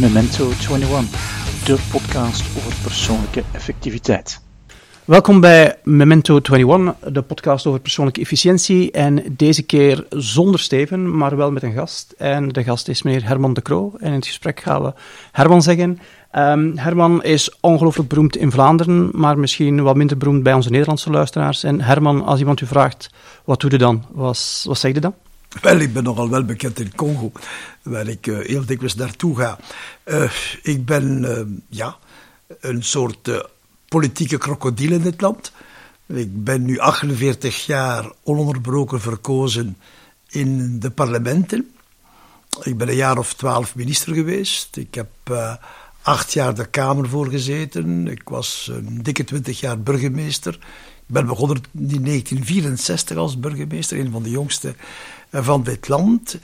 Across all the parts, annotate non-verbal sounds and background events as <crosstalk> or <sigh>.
Memento 21, de podcast over persoonlijke effectiviteit. Welkom bij Memento 21, de podcast over persoonlijke efficiëntie. En deze keer zonder Steven, maar wel met een gast. En de gast is meneer Herman de Croo. En in het gesprek gaan we Herman zeggen. Um, Herman is ongelooflijk beroemd in Vlaanderen, maar misschien wat minder beroemd bij onze Nederlandse luisteraars. En Herman, als iemand u vraagt, wat doe je dan? Wat, wat zeg je dan? Wel, ik ben nogal wel bekend in Congo, waar ik uh, heel dikwijls naartoe ga. Uh, ik ben uh, ja, een soort politieke krokodil in dit land. Ik ben nu 48 jaar ononderbroken verkozen in de parlementen. Ik ben een jaar of twaalf minister geweest. Ik heb acht jaar de Kamer voorgezeten. Ik was een dikke twintig jaar burgemeester. Ik ben begonnen in 1964 als burgemeester, een van de jongste van dit land.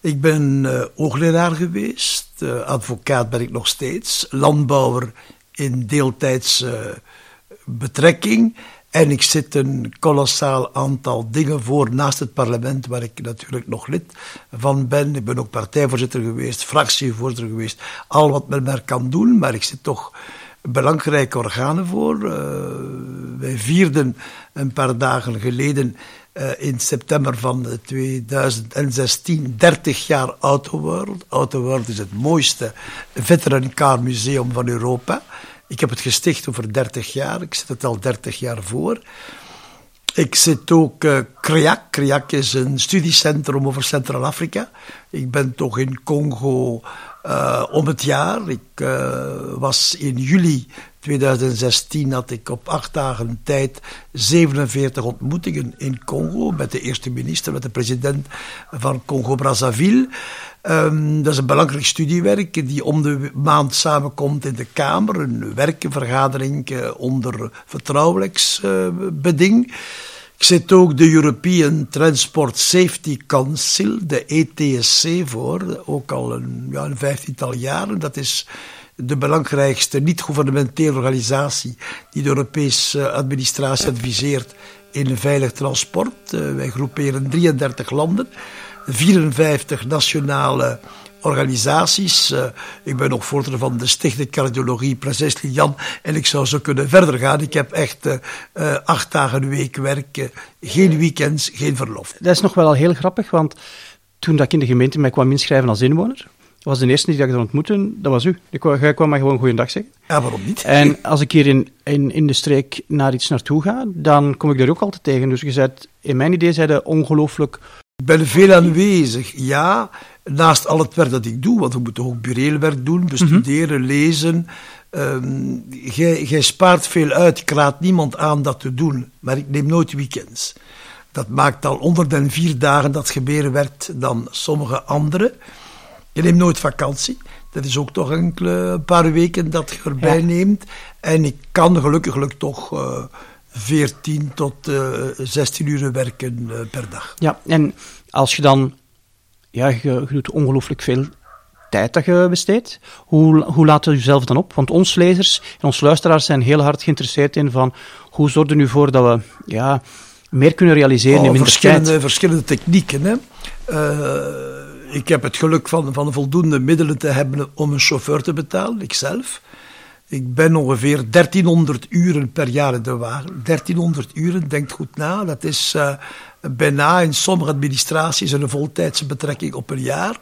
Ik ben uh, hoogleraar geweest, uh, advocaat ben ik nog steeds, landbouwer in deeltijdse uh, betrekking. En ik zit een kolossaal aantal dingen voor naast het parlement, waar ik natuurlijk nog lid van ben. Ik ben ook partijvoorzitter geweest, fractievoorzitter geweest. Al wat men maar kan doen, maar ik zit toch belangrijke organen voor. wij vierden een paar dagen geleden uh, in september van 2016 30 jaar Autoworld. Autoworld is het mooiste veteran car museum van Europa. Ik heb het gesticht over 30 jaar. Ik zit het al 30 jaar voor. Ik zit ook uh, CREAC. CREAC is een studiecentrum over Centraal-Afrika. Ik ben toch in Congo uh, om het jaar. Ik uh, was in juli 2016 had ik op acht dagen tijd 47 ontmoetingen in Congo met de eerste minister, met de president van Congo-Brazzaville. Um, dat is een belangrijk studiewerk die om de maand samenkomt in de Kamer. Een werkvergadering uh, onder vertrouwelijksbeding. Ik zit ook de European Transport Safety Council, de ETSC, voor. Ook al een, ja, een vijftiental jaren. Dat is de belangrijkste niet-gouvernementele organisatie die de Europese administratie adviseert in veilig transport. Uh, wij groeperen 33 landen, 54 nationale organisaties. Uh, ik ben nog voorzitter van de Stichting Cardiologie Prinses Lilian en ik zou zo kunnen verder gaan. Ik heb echt uh, acht dagen een week werk, geen weekends, geen verlof. Dat is nog wel heel grappig, want toen dat ik in de gemeente mij kwam inschrijven als inwoner, was de eerste die ik dan ontmoette, dat was u. Jij kwam mij gewoon goeiedag zeggen. Ja, waarom niet? En als ik hier in, in, in de streek naar iets naartoe ga, dan kom ik daar ook altijd tegen. Dus je zei, in mijn idee zei ongelooflijk... Ik ben veel aanwezig, ja. Naast al het werk dat ik doe, want we moeten ook bureelwerk doen, bestuderen, mm -hmm. lezen. Um, jij spaart veel uit, ik raad niemand aan dat te doen, maar ik neem nooit weekends. Dat maakt al onder de vier dagen dat gebeuren werd dan sommige anderen. Je neemt nooit vakantie. Dat is ook toch enkele een paar weken dat je erbij ja. neemt. En ik kan gelukkig toch uh, 14 tot uh, 16 uur werken uh, per dag. Ja, en als je dan... Ja, je, je doet ongelooflijk veel tijd dat je besteedt. Hoe, hoe laat je jezelf dan op? Want ons lezers en onze luisteraars zijn heel hard geïnteresseerd in van... Hoe zorg je nu voor dat we... Ja, meer kunnen realiseren oh, in minder verschillende, tijd? Verschillende technieken, hè. Uh, ik heb het geluk van, van voldoende middelen te hebben om een chauffeur te betalen, ikzelf. Ik ben ongeveer 1300 uren per jaar in de wagen. 1300 uren, denkt goed na. Dat is uh, bijna in sommige administraties een voltijdse betrekking op een jaar.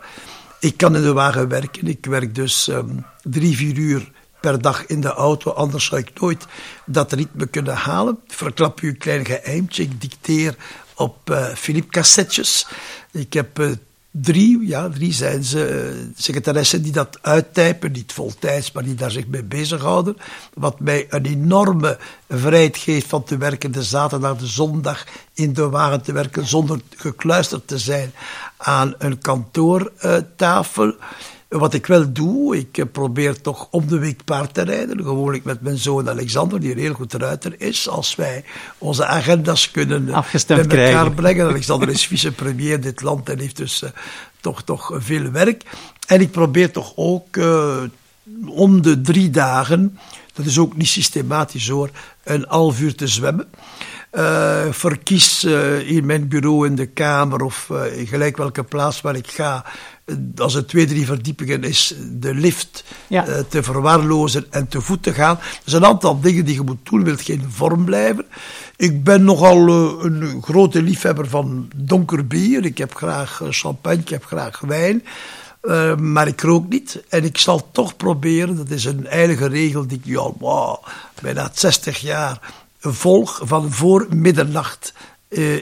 Ik kan in de wagen werken. Ik werk dus um, drie, vier uur per dag in de auto. Anders zou ik nooit dat ritme kunnen halen. Verklap u een klein geheimtje. Ik dicteer op uh, cassettes. Ik heb uh, drie, ja, drie zijn ze, uh, secretaressen die dat uittypen, niet voltijds, maar die daar zich mee bezighouden. Wat mij een enorme vrijheid geeft van te werken de zaterdag, de zondag in de wagen te werken zonder gekluisterd te zijn aan een kantoortafel. Wat ik wel doe, ik probeer toch om de week paard te rijden. Gewoonlijk met mijn zoon Alexander, die een heel goed ruiter is. Als wij onze agendas kunnen Afgestemd bij elkaar krijgen. brengen. <laughs> Alexander is vicepremier in dit land en heeft dus uh, toch, toch veel werk. En ik probeer toch ook uh, om de drie dagen, dat is ook niet systematisch hoor, een half uur te zwemmen. uh, verkies uh, in mijn bureau in de kamer of uh, in gelijk welke plaats waar ik ga, als het twee, drie verdiepingen is, de lift ja. te verwaarlozen en te voet te gaan. Er zijn een aantal dingen die je moet doen, wilt geen vorm blijven. Ik ben nogal een grote liefhebber van donker bier. Ik heb graag champagne, ik heb graag wijn. Uh, maar ik rook niet. En ik zal toch proberen, dat is een eigen regel die ik nu al wow, bijna 60 jaar volg, van voor middernacht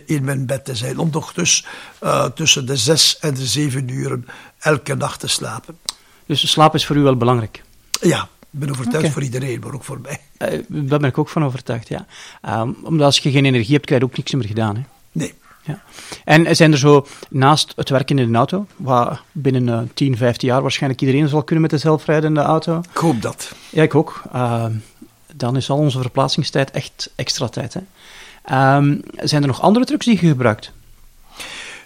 in mijn bed te zijn. Om toch dus uh, tussen de zes en de zeven uren elke nacht te slapen. Dus slaap is voor u wel belangrijk? Ja, ik ben overtuigd okay. voor iedereen, maar ook voor mij. daar ben ik ook van overtuigd, ja. Um, omdat als je geen energie hebt, krijg je ook niks meer gedaan. Hè? Nee. Ja. En zijn er zo, naast het werken in een auto, waar binnen uh, 10, 15 jaar waarschijnlijk iedereen zal kunnen met de zelfrijdende auto? Ik hoop dat. Ja, ik ook. Uh, dan is al onze verplaatsingstijd echt extra tijd. Hè. Um, zijn er nog andere trucs die je gebruikt?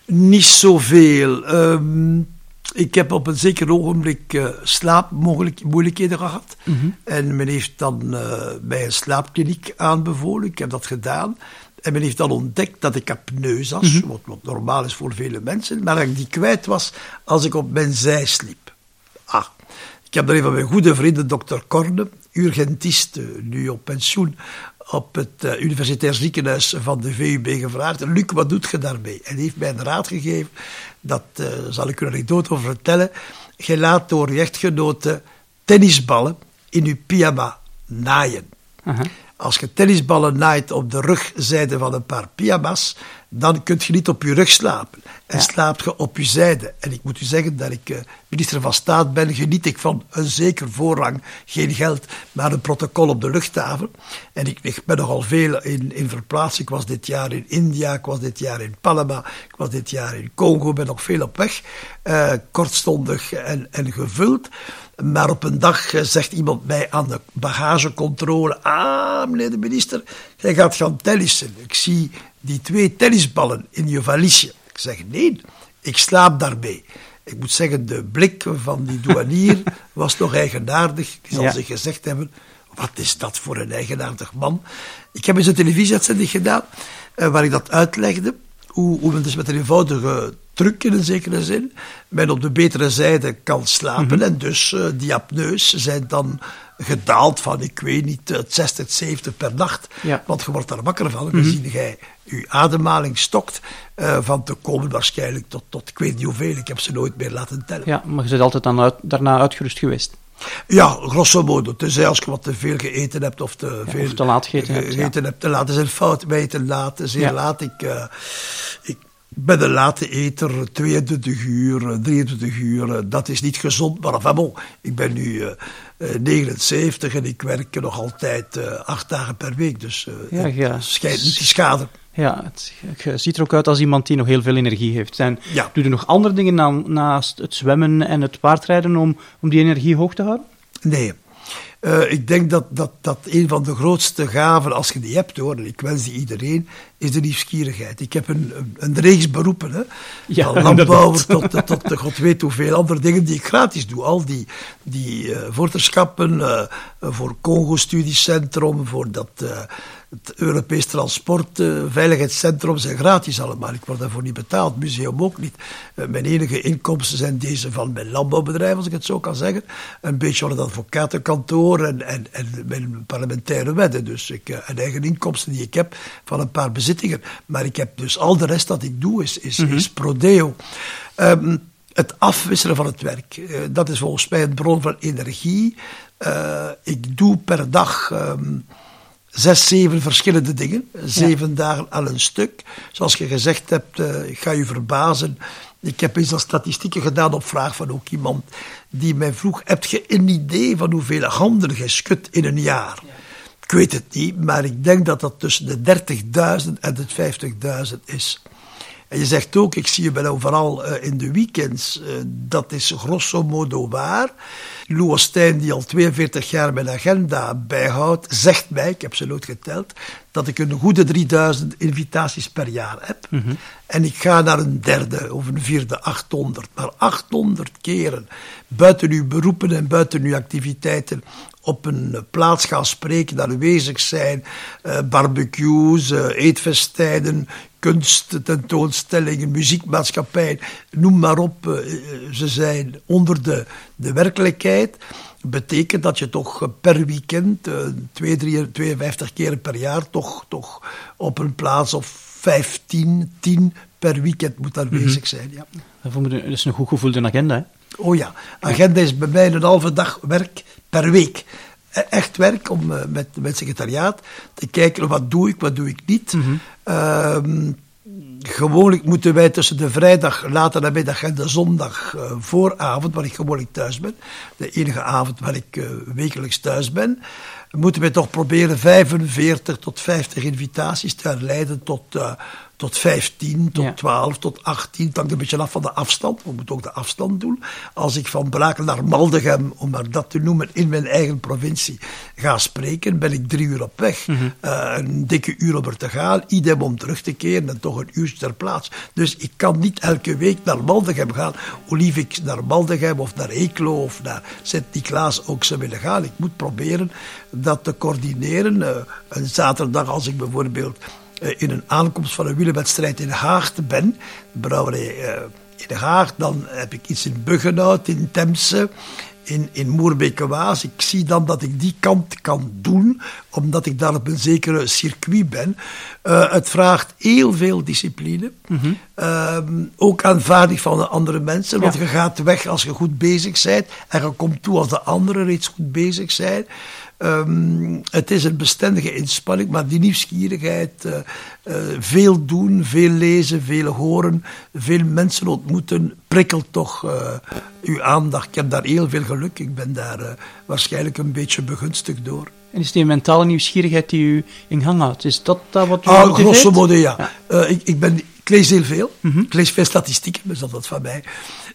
Niet zoveel. Um, ik heb op een zeker ogenblik uh, slaapmoeilijkheden gehad. Mm -hmm. En men heeft dan uh, bij een slaapkliniek aanbevolen. Ik heb dat gedaan. En men heeft dan ontdekt dat ik apneus was, mm -hmm. wat, wat, normaal is voor vele mensen, maar dat ik die kwijt was als ik op mijn zij sliep. Ah, ik heb dan een van mijn goede vrienden, dokter Korne, urgentist, nu op pensioen, op het uh, universitair ziekenhuis van de VUB gevraagd. Luc, wat doet je daarmee? En heeft mij een raad gegeven, dat uh, zal ik u een anekdote over vertellen. Je laat door je echtgenote tennisballen in uw pyjama naaien. Als je tennisballen naait op de rugzijde van een paar pyjama's, dan kun je niet op je rug slapen. En ja. slaapt je op je zijde. En ik moet u zeggen dat ik uh, minister van Staat ben, geniet ik van een zeker voorrang, geen geld, maar een protocol op de luchthaven. En ik, ik ben nogal veel in, in verplaatst. Ik was dit jaar in India, ik was dit jaar in Panama, ik was dit jaar in Congo, ben nog veel op weg. Uh, kortstondig en, en gevuld. Maar op een dag zegt iemand mij aan de bagagecontrole: Ah, meneer de minister, jij gaat gaan tennissen. Ik zie die twee tennisballen in je valiesje. Ik zeg: Nee, ik slaap daarbij. Ik moet zeggen, de blik van die douanier <laughs> was toch eigenaardig. Die zal ja. zich gezegd hebben: Wat is dat voor een eigenaardig man? Ik heb eens een televisieuitzending gedaan waar ik dat uitlegde. Hoe, hoe men dus met een eenvoudige truc in een zekere zin, men op de betere zijde kan slapen. Mm -hmm. En dus uh, die apneus zijn dan gedaald van, ik weet niet, het 60, 70 per nacht. Ja. Want je wordt daar wakker van, mm -hmm. gezien jij je ademhaling stokt, uh, van te komen waarschijnlijk tot, tot ik weet niet hoeveel. Ik heb ze nooit meer laten tellen. Ja, maar je bent altijd dan uit, daarna uitgerust geweest. Ja, grosso modo. Tenzij als je wat te veel gegeten hebt of te, ja, veel of te laat gegeten, gegeten hebt. Ja. hebt te laat. is een fout bij te laat, zeer laat. Ik, uh, ik ben een late eter, 22 uur, 23 uur, dat is niet gezond. Maar enfin bon, ik ben nu uh, 79 en ik werk nog altijd uh, acht dagen per week. Dus ja, ja. schijnt niet te schaden. Ja, het, je ziet er ook uit als iemand die nog heel veel energie heeft. En ja. doe je nog andere dingen na, naast het zwemmen en het paardrijden om, om die energie hoog te houden? Nee. Uh, ik denk dat, dat, dat een van de grootste gaven, als je die hebt hoor, en ik wens die iedereen, is de nieuwsgierigheid. Ik heb een, een, een reeks beroepen, hè, ja, van landbouwer tot, tot, god weet hoeveel andere dingen die ik gratis doe. Al die, die uh, voorterschappen uh, voor Congo Studiecentrum, voor dat het Europees Transportveiligheidscentrum zijn gratis allemaal. Ik word daarvoor niet betaald, museum ook niet. Uh, mijn enige inkomsten zijn deze van mijn landbouwbedrijf, als ik het zo kan zeggen. Een beetje van het advocatenkantoor en, en, en mijn parlementaire wetten. Dus ik, en eigen inkomsten die ik heb van een paar bezittingen. Maar ik heb dus al de rest dat ik doe, is, is, mm -hmm. is prodeo. Um, het afwisselen van het werk, uh, dat is volgens mij een bron van energie. ik doe per dag... Um, zes, zeven verschillende dingen. Zeven ja. dagen al een stuk. Zoals je gezegd hebt, uh, ik ga je verbazen. Ik heb eens al statistieken gedaan op vraag van ook iemand die mij vroeg: heb je een idee van hoeveel handen je schudt in een jaar? Ja. Ik weet het niet, maar ik denk dat dat tussen de 30.000 en de 50.000 is. En je zegt ook, ik zie je bijna overal uh, in de weekends. Uh, dat is grosso modo waar. Louis Stijn, die al 42 jaar mijn agenda bijhoudt, zegt mij, ik heb ze nooit geteld, dat ik een goede 3000 invitaties per jaar heb. Mm -hmm. En ik ga naar een derde of een vierde 800. Maar 800 keren buiten uw beroepen en buiten uw activiteiten op een plaats gaan spreken, aanwezig zijn, uh, barbecues, uh, eetfestijnen, kunsttentoonstellingen, muziekmaatschappijen, noem maar op. Uh, ze zijn onder de, de werkelijkheid. Betekent dat je toch per weekend, twee, drie, 52 keren per jaar, toch, toch op een plaats of 15, 10 per weekend moet aanwezig -hmm. zijn. Ja. Dat is een goed gevoelde agenda, hè? Oh ja, agenda is bij mij een halve dag werk per week. Echt werk om uh, met, met secretariaat te kijken wat doe ik, wat doe ik niet. Mm -hmm. uh, gewoonlijk moeten wij tussen de vrijdag later namiddag en de zondag uh, vooravond, waar ik gewoonlijk thuis ben, de enige avond waar ik uh, wekelijks thuis ben, moeten wij toch proberen 45 tot 50 invitaties te herleiden tot, tot 15, tot ja. 12, tot 18. Het hangt een beetje af van de afstand. We moeten ook de afstand doen. Als ik van Brakel naar Maldegem, om maar dat te noemen, in mijn eigen provincie ga spreken, ben ik drie uur op weg. Mm -hmm. uh, een dikke uur om er te gaan. Idem om terug te keren en toch een uur ter plaats. Dus ik kan niet elke week naar Maldegem gaan. Hoe lief ik naar Maldegem of naar Eeklo of naar Sint-Niklaas ook zou willen gaan. Ik moet proberen dat te coördineren. Uh, een zaterdag als ik bijvoorbeeld in een aankomst van een wielerwedstrijd in Haagte ben, de brouwerij uh, in Haag, dan heb ik iets in Buggenhout, in Temse, in, in Moerbeke-Waas. Ik zie dan dat ik die kant kan doen, omdat ik daar op een zekere circuit ben. Uh, het vraagt heel veel discipline. Mm -hmm. uh, ook aanvaarding van de andere mensen, want ja. je gaat weg als je goed bezig bent en je komt toe als de anderen reeds goed bezig zijn. Um, het is een bestendige inspanning, maar die nieuwsgierigheid, uh, uh, veel doen, veel lezen, veel horen, veel mensen ontmoeten, prikkelt toch uh, uw aandacht. Ik heb daar heel veel geluk. Ik ben daar waarschijnlijk een beetje begunstigd door. En is die mentale nieuwsgierigheid die u in gang houdt, is dat dat wat u ah, grosso modo, ja. ja. ik, ik, ben, ik lees heel veel. Mm -hmm. Ik lees veel statistieken, dus dat is van mij.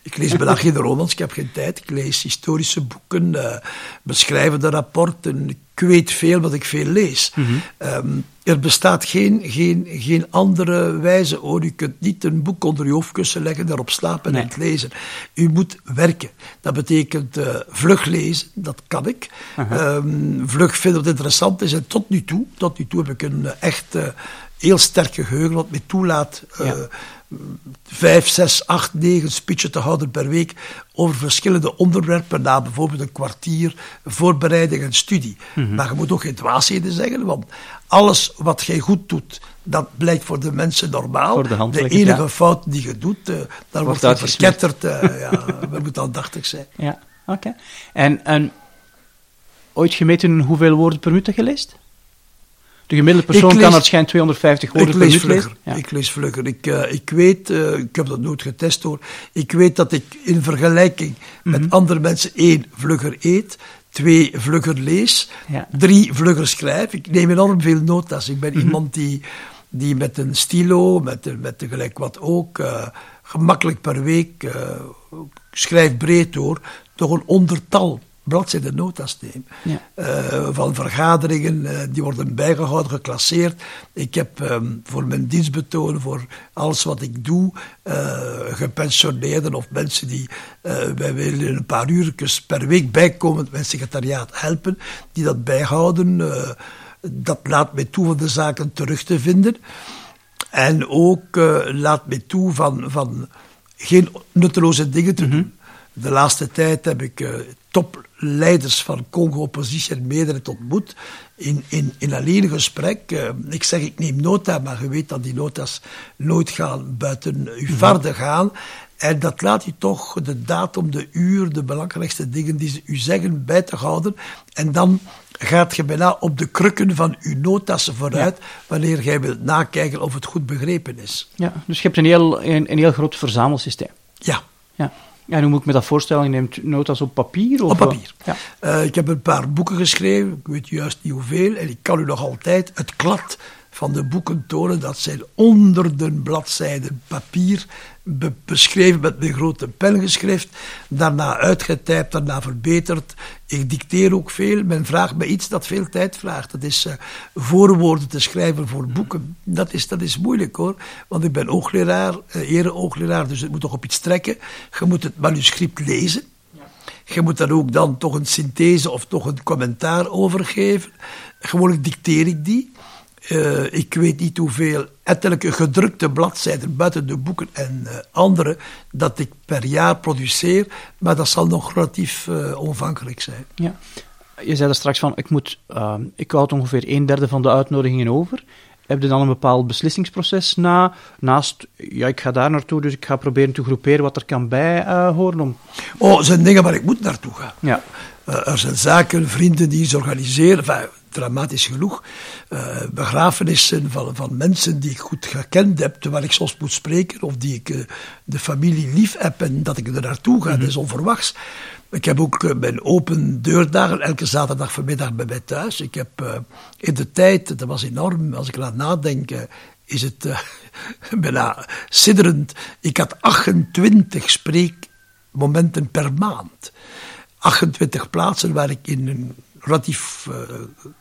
Ik lees bijna geen romans, ik heb geen tijd. Ik lees historische boeken, uh, beschrijvende rapporten. Ik weet veel wat ik veel lees. Mm -hmm. um, er bestaat geen, geen, geen andere wijze hoor. U kunt niet een boek onder uw hoofdkussen leggen, daarop slapen nee. en het lezen. U moet werken. Dat betekent uh, vlug lezen, dat kan ik. Uh -huh. um, vlug vinden wat interessant is. En tot nu toe, tot nu toe heb ik een uh, echt heel sterk geheugen wat me toelaat. Ja vijf, zes, acht, negen speechen te houden per week over verschillende onderwerpen, na bijvoorbeeld een kwartier voorbereiding en studie. Mm -hmm. Maar je moet ook geen dwaasheden zeggen, want alles wat jij goed doet, dat blijkt voor de mensen normaal. De, de, enige ja. fout die je doet, uh, daar wordt je verketterd. Uh, ja, <laughs> we moeten aandachtig zijn. Ja, oké. Okay. En, en ooit gemeten hoeveel woorden per minuut je leest? De gemiddelde persoon lees, kan schijnt 250 woorden per minuut lezen. Ja. Ik lees vlugger. Ik, uh, ik weet, uh, ik heb dat nooit getest hoor, ik weet dat ik in vergelijking mm -hmm. met andere mensen één, vlugger eet, twee, vlugger lees, ja. drie, vlugger schrijf. Ik neem enorm veel notas. Ik ben mm -hmm. iemand die, die met een stilo, met, met tegelijk wat ook, uh, gemakkelijk per week, schrijf breed hoor, toch een ondertal bladzijden notas neem. Ja. Uh, van vergaderingen, uh, die worden bijgehouden, geclasseerd. Ik heb um, voor mijn dienstbetoon, voor alles wat ik doe, uh, gepensioneerden of mensen die wij willen een paar uurtjes per week bijkomend mijn secretariaat helpen, die dat bijhouden. dat laat mij toe van de zaken terug te vinden. En ook laat mij toe van, van geen nutteloze dingen te mm -hmm. doen. De laatste tijd heb ik topleiders van Congo-oppositie en meerderheid ontmoet. In, in, in alleen gesprek. Uh, ik zeg, ik neem nota, maar je weet dat die nota's nooit gaan buiten uw varden gaan. En dat laat je toch de datum, de uur, de belangrijkste dingen die ze u zeggen bij te houden. En dan gaat je bijna op de krukken van uw notas vooruit, ja. wanneer jij wilt nakijken of het goed begrepen is. Ja, dus je hebt een heel, een, een heel groot verzamelsysteem. Ja. Ja. En hoe moet ik me dat voorstellen? Je neemt notas op papier? Of op papier. Ja. Uh, ik heb een paar boeken geschreven, ik weet juist niet hoeveel, en ik kan u nog altijd het klad van de boeken tonen. Dat zijn honderden bladzijden papier, beschreven met mijn grote pen geschreven, daarna uitgetypt, daarna verbeterd. Ik dicteer ook veel. Men vraagt me iets dat veel tijd vraagt. Dat is uh, voorwoorden te schrijven voor boeken. Dat is, dat is moeilijk hoor. Want ik ben oogleraar, uh, ere-oogleraar, dus het moet toch op iets trekken. Je moet het manuscript lezen. Je moet daar ook dan toch een synthese of toch een commentaar over geven. Gewoonlijk dicteer ik die. Uh, ik weet niet hoeveel ettelijke gedrukte bladzijden buiten de boeken en uh, andere dat ik per jaar produceer, maar dat zal nog relatief uh, zijn. Ja. Je zei er straks van, ik, moet, ik houd ongeveer een derde van de uitnodigingen over. Heb je dan een bepaald beslissingsproces na? Naast, ja, ik ga daar naartoe, dus ik ga proberen te groeperen wat er kan bij horen. Om... Oh, er zijn dingen waar ik moet naartoe gaan. Ja. er zijn zaken, vrienden die iets organiseren. Enfin, dramatisch genoeg. Uh, begrafenissen van, van mensen die ik goed gekend heb, terwijl ik soms moet spreken, of die ik uh, de familie lief heb en dat ik er naartoe ga, mm -hmm. dat is onverwachts. Ik heb ook uh, mijn open deurdagen, elke zaterdag vanmiddag bij mij thuis. Ik heb in de tijd, dat was enorm, als ik laat nadenken, is het <laughs> bijna sidderend. Ik had 28 spreekmomenten per maand. 28 plaatsen waar ik in een relatief uh,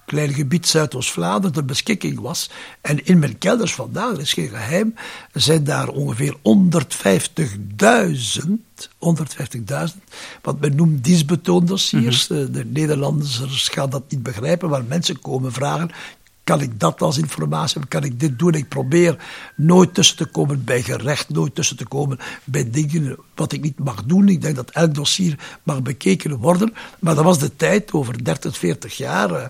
klein gebied Zuidoost-Vlaanderen ter beschikking was. En in mijn kelders vandaag, dat is geen geheim, zijn daar ongeveer 150.000, 150.000, wat men noemt dienstbetoondossiers. Mm -hmm. De Nederlanders gaan dat niet begrijpen, waar mensen komen vragen, kan ik dat als informatie Kan ik dit doen? Ik probeer nooit tussen te komen bij gerecht, nooit tussen te komen bij dingen wat ik niet mag doen. Ik denk dat elk dossier mag bekeken worden. Maar dat was de tijd, over 30, 40 jaar, eh,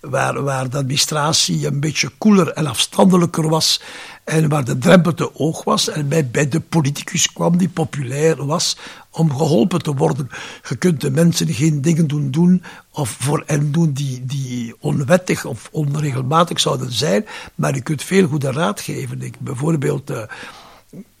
waar, waar de administratie een beetje koeler en afstandelijker was. En waar de drempel te oog was en bij, bij de politicus kwam die populair was om geholpen te worden. Je kunt de mensen geen dingen doen doen of voor hen doen die, die onwettig of onregelmatig zouden zijn, maar je kunt veel goede raad geven. Ik, bijvoorbeeld... Uh,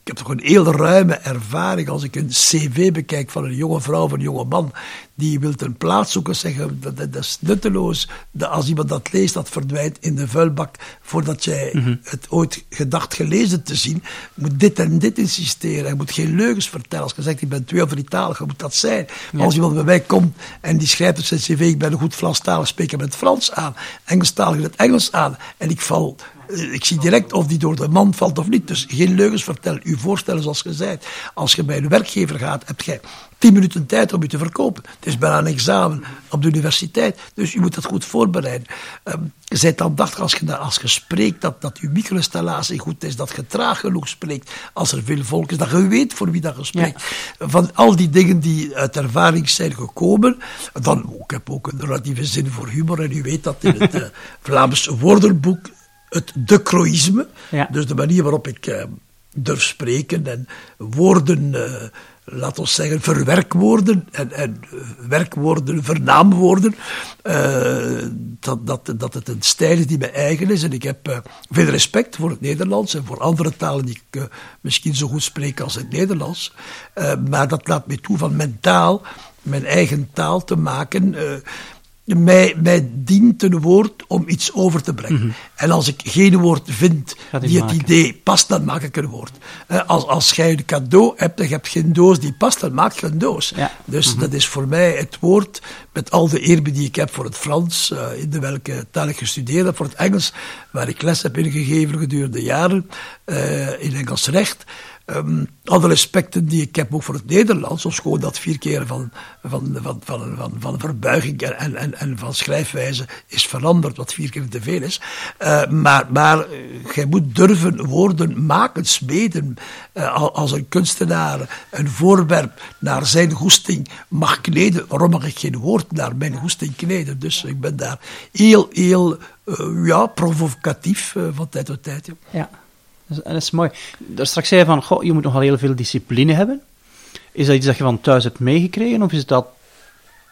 ik heb toch een heel ruime ervaring als ik een cv bekijk van een jonge vrouw of een jonge man die wil een plaats zoeken, zeggen dat, dat, is nutteloos. Dat als iemand dat leest, dat verdwijnt in de vuilbak voordat jij mhm. het ooit gedacht gelezen te zien. moet dit en dit insisteren. Je moet geen leugens vertellen. Als je zegt, ik ben twee of drietalig, moet dat zijn. Maar als iemand bij mij komt en die schrijft op zijn cv, ik ben een goed Franstalig, spreek hem het Frans aan, Engelstalig het Engels aan, en ik val ik zie direct of die door de man valt of niet. Dus geen leugens vertellen. U voorstellen zoals je zei. Als je bij een werkgever gaat, heb je tien minuten tijd om je te verkopen. Het is bijna een examen op de universiteit. Dus je moet dat goed voorbereiden. Um, bent dan dacht als je, als je spreekt dat, dat je micro-installatie goed is, dat je traag genoeg spreekt als er veel volk is, dat je weet voor wie dat je spreekt. Van al die dingen die uit ervaring zijn gekomen. Dan, ik heb ook een relatieve zin voor humor en u weet dat in het uh, Vlaams woordenboek het decroïsme, ja. dus de manier waarop ik uh, durf spreken en woorden, uh, laat ons zeggen, verwerkwoorden en, en werkwoorden, vernaamwoorden, uh, dat, dat, dat het een stijl is die mij eigen is. En ik heb veel respect voor het Nederlands en voor andere talen die ik misschien zo goed spreek als het Nederlands. maar dat laat me toe van mentaal mijn eigen taal te maken mij, mij dient een woord om iets over te brengen. Mhm. En als ik geen woord vind die het idee past, dan maak ik een woord. Eh, als, als jij een cadeau hebt en je hebt geen doos die past, dan maak je een doos. Dus mhm. dat is voor mij het woord, met al de eerbied die ik heb voor het Frans, uh, in de welke taal ik gestudeerd heb, voor het Engels, waar ik les heb ingegeven gedurende jaren, uh, in Engels recht. Um, alle respecten die ik heb voor het Nederlands, of gewoon dat vier keer van, van, van, van, van, van verbuiging en, en, en van schrijfwijze is veranderd, wat vier keer te veel is. Uh, maar maar jij moet durven woorden maken, smeden. Uh, als een kunstenaar een voorwerp naar zijn goesting mag kneden, waarom mag ik geen woord naar mijn goesting kneden? Dus ik ben daar heel, heel ja, provocatief van tijd tot tijd. Ja. Dat is mooi. Daar straks zei je van, goh, je moet nogal heel veel discipline hebben. Is dat iets dat je van thuis hebt meegekregen, of is dat...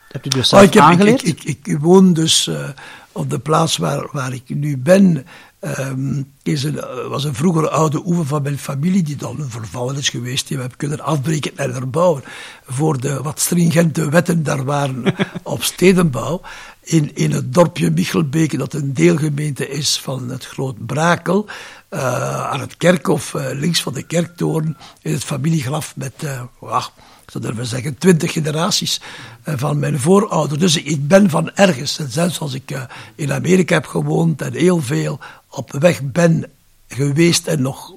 Heb je dus zelf oh, ik heb, aangeleerd? Ik, ik, ik, woon dus uh, op de plaats waar, waar ik nu ben. Um, is een, was een vroegere oude oever van mijn familie, die dan vervallen is geweest. Die we hebben kunnen afbreken en herbouwen. Voor de wat stringente wetten daar waren <laughs> op stedenbouw. In, in het dorpje Michelbeke, dat een deelgemeente is van het Groot Brakel, uh, aan het kerkhof, uh, links van de kerktoren, in het familiegraf met, uh, wacht, ik zou durven zeggen, twintig generaties van mijn voorouders. Dus ik ben van ergens. En zelfs als ik in Amerika heb gewoond en heel veel op weg ben geweest en nog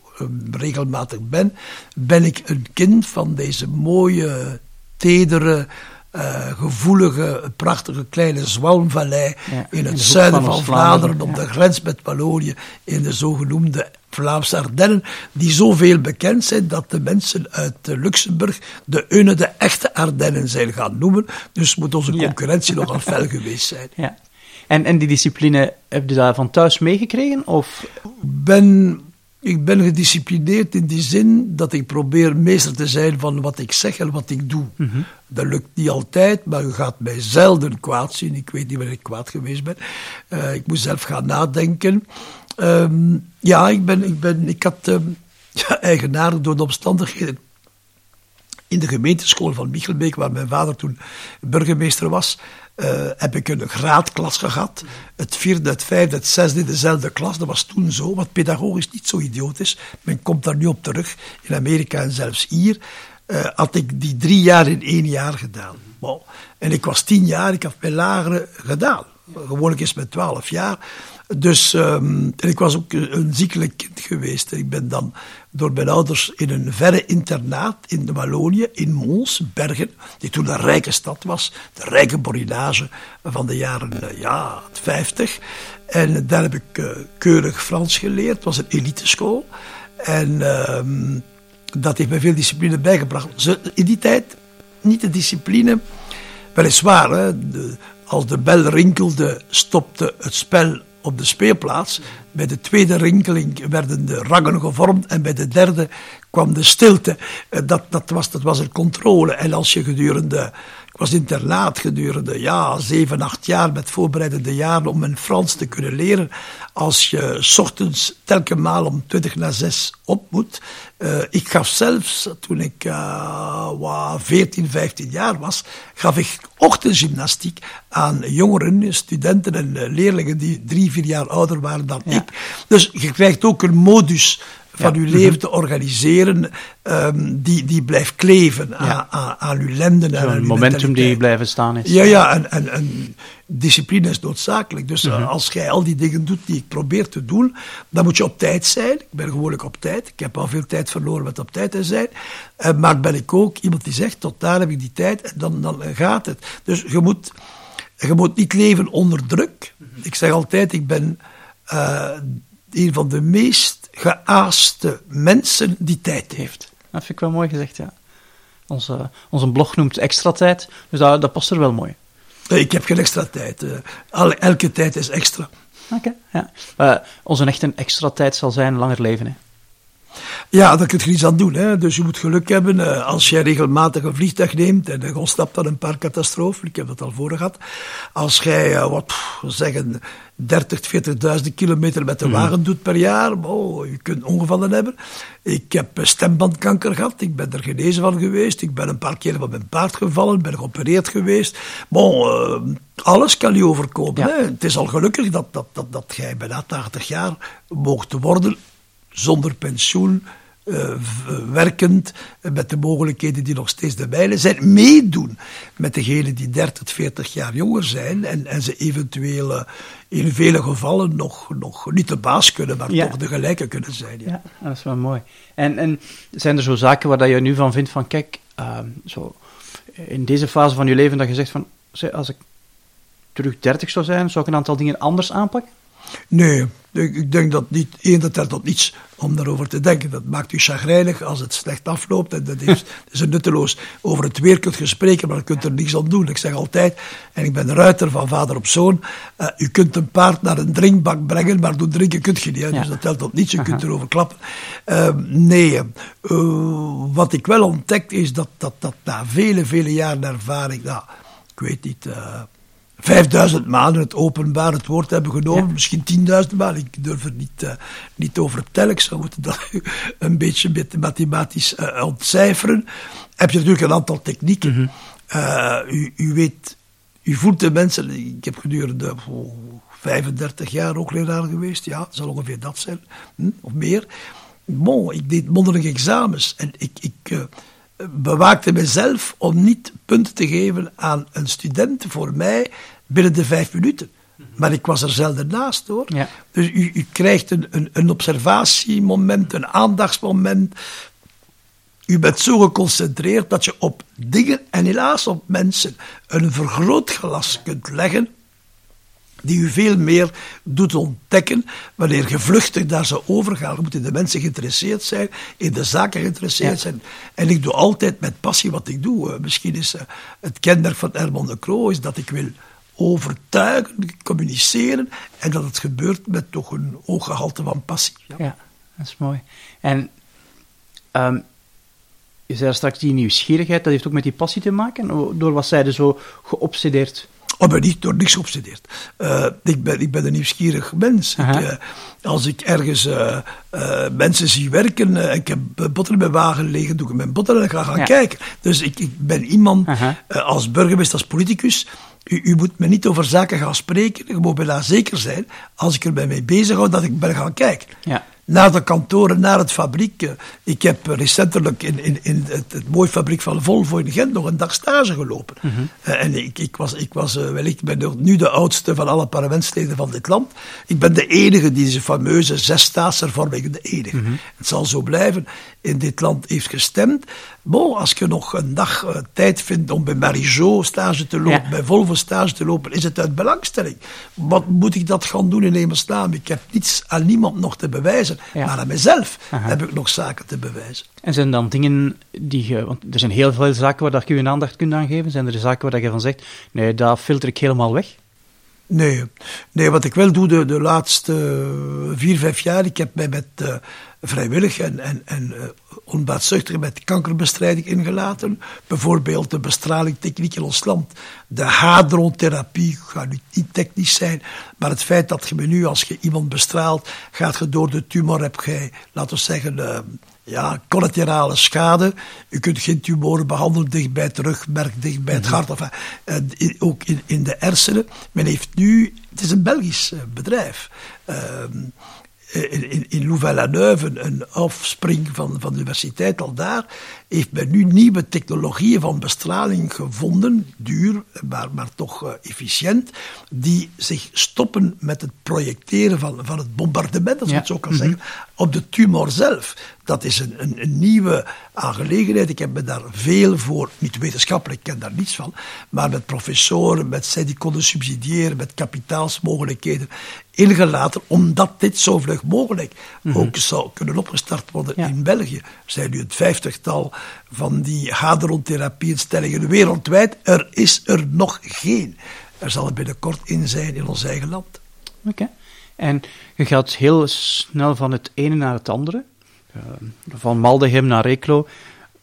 regelmatig ben, ben ik een kind van deze mooie, tedere, uh, gevoelige, prachtige kleine Zwalmvallei in het zuiden van, Vlaanderen, op de grens met Wallonië, in de zogenoemde Vlaamse Ardennen, die zoveel bekend zijn dat de mensen uit Luxemburg de Une de echte Ardennen zijn gaan noemen. Dus moet onze concurrentie nogal <laughs> fel geweest zijn. Ja. En, en die discipline, heb je daar van thuis meegekregen? Of? Ben ik ben gedisciplineerd in die zin dat ik probeer meester te zijn van wat ik zeg en wat ik doe. Mhm. Dat lukt niet altijd, maar u gaat mij zelden kwaad zien. Ik weet niet wanneer ik kwaad geweest ben. Uh, ik moet zelf gaan nadenken. Um, ja, ik, ben, ik, ben, ik had um, <laughs> ja, eigenaardig door de omstandigheden in de gemeenteschool van Michelbeek, waar mijn vader toen burgemeester was, uh, heb ik een graadklas gehad. Het vierde, het vijfde, het zesde in dezelfde klas. Dat was toen zo, wat pedagogisch niet zo idioot is. Men komt daar nu op terug, in Amerika en zelfs hier. Uh, had ik die drie jaar in één jaar gedaan. En ik was tien jaar, ik had mijn lagere gedaan. Gewoonlijk is met twaalf jaar. Dus um, en ik was ook een ziekelijk kind geweest. Ik ben dan door mijn ouders in een verre internaat in de Wallonië, in Mons, Bergen, die toen een rijke stad was, de rijke borinage van de jaren eh, ja, 50. En daar heb ik uh, keurig Frans geleerd. Het was een eliteschool. En um, dat heeft mij veel discipline bijgebracht. In die tijd niet de discipline, weliswaar, hè, als de bel rinkelde, stopte het spel op de speelplaats. Bij de tweede rinkeling werden de rangen gevormd en bij de derde kwam de stilte. Eh, dat, dat, was, dat was een controle. En als je gedurende ik was internaat gedurende ja, zeven, acht jaar met voorbereidende jaren om mijn Frans te kunnen leren. Als je ochtends telkens maal om twintig na zes op moet. Uh, ik gaf zelfs, toen ik uh, 14, 15 jaar was, gaf ik ochtendgymnastiek aan jongeren, studenten en eh, leerlingen die drie, vier jaar ouder waren dan ik. Dus je krijgt ook een modus van uw leven mhm. te organiseren, um, die, die blijft kleven aan, aan, aan, uw lenden. en Een momentum die blijven staan is. Ja, ja en, en, en discipline is noodzakelijk. Dus uh, als jij al die dingen doet die ik probeer te doen, dan moet je op tijd zijn. Ik ben gewoonlijk op tijd. Ik heb al veel tijd verloren met op tijd te zijn. Uh, maar ben ik ook iemand die zegt, tot daar heb ik die tijd en dan, dan gaat het. Dus je moet, je moet niet leven onder druk. Mhm. Ik zeg altijd, ik ben uh, een van de meest geaaste mensen die tijd heeft. Dat vind ik wel mooi gezegd, ja. Onze, onze blog noemt extra tijd, dus dat, dat past er wel mooi. Ik heb geen extra tijd. Eh, elke tijd is extra. Oké, ja. Uh, onze echte extra tijd zal zijn langer leven, hè. Ja, daar kun je iets aan doen. Hè. Dus je moet geluk hebben uh, als jij regelmatig een vliegtuig neemt en je ontsnapt dan een paar catastrofen. Ik heb dat al voor gehad. Als jij, uh, wat zeggen, 30, 40.000 kilometer met de mhm. wagen doet per jaar, oh, je kunt ongevallen hebben. Ik heb stembandkanker gehad, ik ben er genezen van geweest. Ik ben een paar keer van mijn paard gevallen, ben geopereerd geweest. Bon, uh, alles kan je overkomen. Hè. Het is al gelukkig dat, dat, dat, dat jij bijna 80 jaar mocht worden zonder pensioen, uh, werkend, met de mogelijkheden die nog steeds de mijne zijn, meedoen met degenen die 30, 40 jaar jonger zijn en, en ze eventueel uh, in vele gevallen nog, nog niet de baas kunnen, maar toch de gelijke kunnen zijn. Ja. ja, dat is wel mooi. En, en zijn er zo zaken waar dat je nu van vindt van, kijk, uh, zo, in deze fase van je leven dat je zegt van, als ik terug 30 zou zijn, zou ik een aantal dingen anders aanpakken? Nee, ik denk dat niet, dat telt tot niets om daarover te denken. Dat maakt u chagrijnig als het slecht afloopt. En dat is, <laughs> is nutteloos. Over het weer kunt je spreken, maar je kunt er niks aan doen. Ik zeg altijd, en ik ben ruiter van vader op zoon, uh, u kunt een paard naar een drinkbak brengen, maar doen drinken kunt je niet. Hè? Dus dat telt tot niets, je kunt erover klappen. Uh, nee, uh, wat ik wel ontdekt is dat, dat, dat na vele, vele jaren ervaring, nou, ik weet niet 5000 maanden het openbaar het woord hebben genomen, misschien 10.000 maanden. Ik durf er niet, uh, niet over tellen. Ik zou moeten dat een beetje mathematisch uh, ontcijferen. Heb je natuurlijk een aantal technieken. Mm -hmm. uh, u, u weet u voelt de mensen, ik heb gedurende oh, 35 jaar ook leraar geweest, ja, zal ongeveer dat zijn, hm, of meer. Bon, ik deed mondelinge examens en ik, ik bewaakte mezelf om niet punten te geven aan een student voor mij binnen de vijf minuten. Maar ik was er zelden naast hoor. Ja. Dus u, u krijgt een, een, een observatiemoment, een aandachtsmoment. U bent zo geconcentreerd dat je op dingen en helaas op mensen een vergrootglas kunt leggen die u veel meer doet ontdekken wanneer je vluchtig daar zou overgaan. moeten de mensen geïnteresseerd zijn, in de zaken geïnteresseerd zijn. En ik doe altijd met passie wat ik doe. Uh, misschien is uh, het kenmerk van Herman de Croo is dat ik wil overtuigen, communiceren en dat het gebeurt met toch een hoog gehalte van passie. Ja, ja dat is mooi. En um, je zei straks die nieuwsgierigheid, dat heeft ook met die passie te maken? Door wat zij er zo geobsedeerd? Oh, ben niet door niks geobsedeerd. Uh, ik, ben, ik ben een nieuwsgierig mens. Ik, uh, als ik ergens uh, mensen zie werken en ik heb botten in mijn wagen liggen, doe ik mijn botten en ga gaan ja. kijken. Dus ik, ik ben iemand, als burgemeester, als politicus, u, u, moet me niet over zaken gaan spreken. Je moet daar zeker zijn, als ik er bij mee bezig hou, dat ik ben gaan kijken. Ja naar de kantoren, naar het fabriek. Ik heb recentelijk in, in, in het, het mooie fabriek van Volvo in Gent nog een dag stage gelopen. Mhm. Uh, en ik, ik was, ik was uh, wellicht ben nu de oudste van alle parlementsleden van dit land. Ik ben de enige die deze fameuze zesstaatshervorming, de enige. Mhm. Het zal zo blijven, in dit land heeft gestemd. Bon, als je nog een dag uh, tijd vindt om bij Marigeau stage te lopen, Ja. bij Volvo stage te lopen, is het uit belangstelling. Wat moet ik dat gaan doen in hemelsnaam? Ik heb niets aan niemand nog te bewijzen, Ja. maar aan mezelf Aha. heb ik nog zaken te bewijzen. En zijn dan dingen die je... Want er zijn heel veel zaken waar je je aandacht kunt aan geven. Zijn er zaken waar je van zegt, nee, dat filter ik helemaal weg? Nee, nee wat ik wel doe de, de laatste eh, vier, vijf jaar, ik heb mij met uh, vrijwillig en, en, en uh, onbaatzuchtig met kankerbestrijding ingelaten. Bijvoorbeeld de bestralingtechniek in ons land. De hadrontherapie, ik ga nu niet technisch zijn, maar het feit dat je nu, als je iemand bestraalt, gaat je door de tumor, heb je, laten we zeggen, uh, ja, collaterale schade. U kunt geen tumoren behandelen dicht bij het rugmerk, dicht bij het hart, enfin, uh, in, ook in, in, de hersenen. Men heeft nu, het is een Belgisch bedrijf, uh, in, in, in Louvain-la-Neuve, een offspring van, van de universiteit al daar, heeft men nu nieuwe technologieën van bestraling gevonden, duur, maar, maar toch uh, efficiënt, die zich stoppen met het projecteren van, van het bombardement, als je Ja. het zo kan Mhm. zeggen, op de tumor zelf. Dat is een, een, een nieuwe aangelegenheid. Ik heb me daar veel voor, niet wetenschappelijk, ik ken daar niets van, maar met professoren, met zij die konden subsidiëren, met kapitaalsmogelijkheden ingelaten, omdat dit zo vlug mogelijk ook zou kunnen opgestart worden Ja. in België. Er zijn nu een vijftigtal van die hadrontherapie-instellingen wereldwijd. Er is er nog geen. Er zal er binnenkort in zijn in ons eigen land. Oké. En je gaat heel snel van het ene naar het andere. Uh, van Maldegem naar Reklo.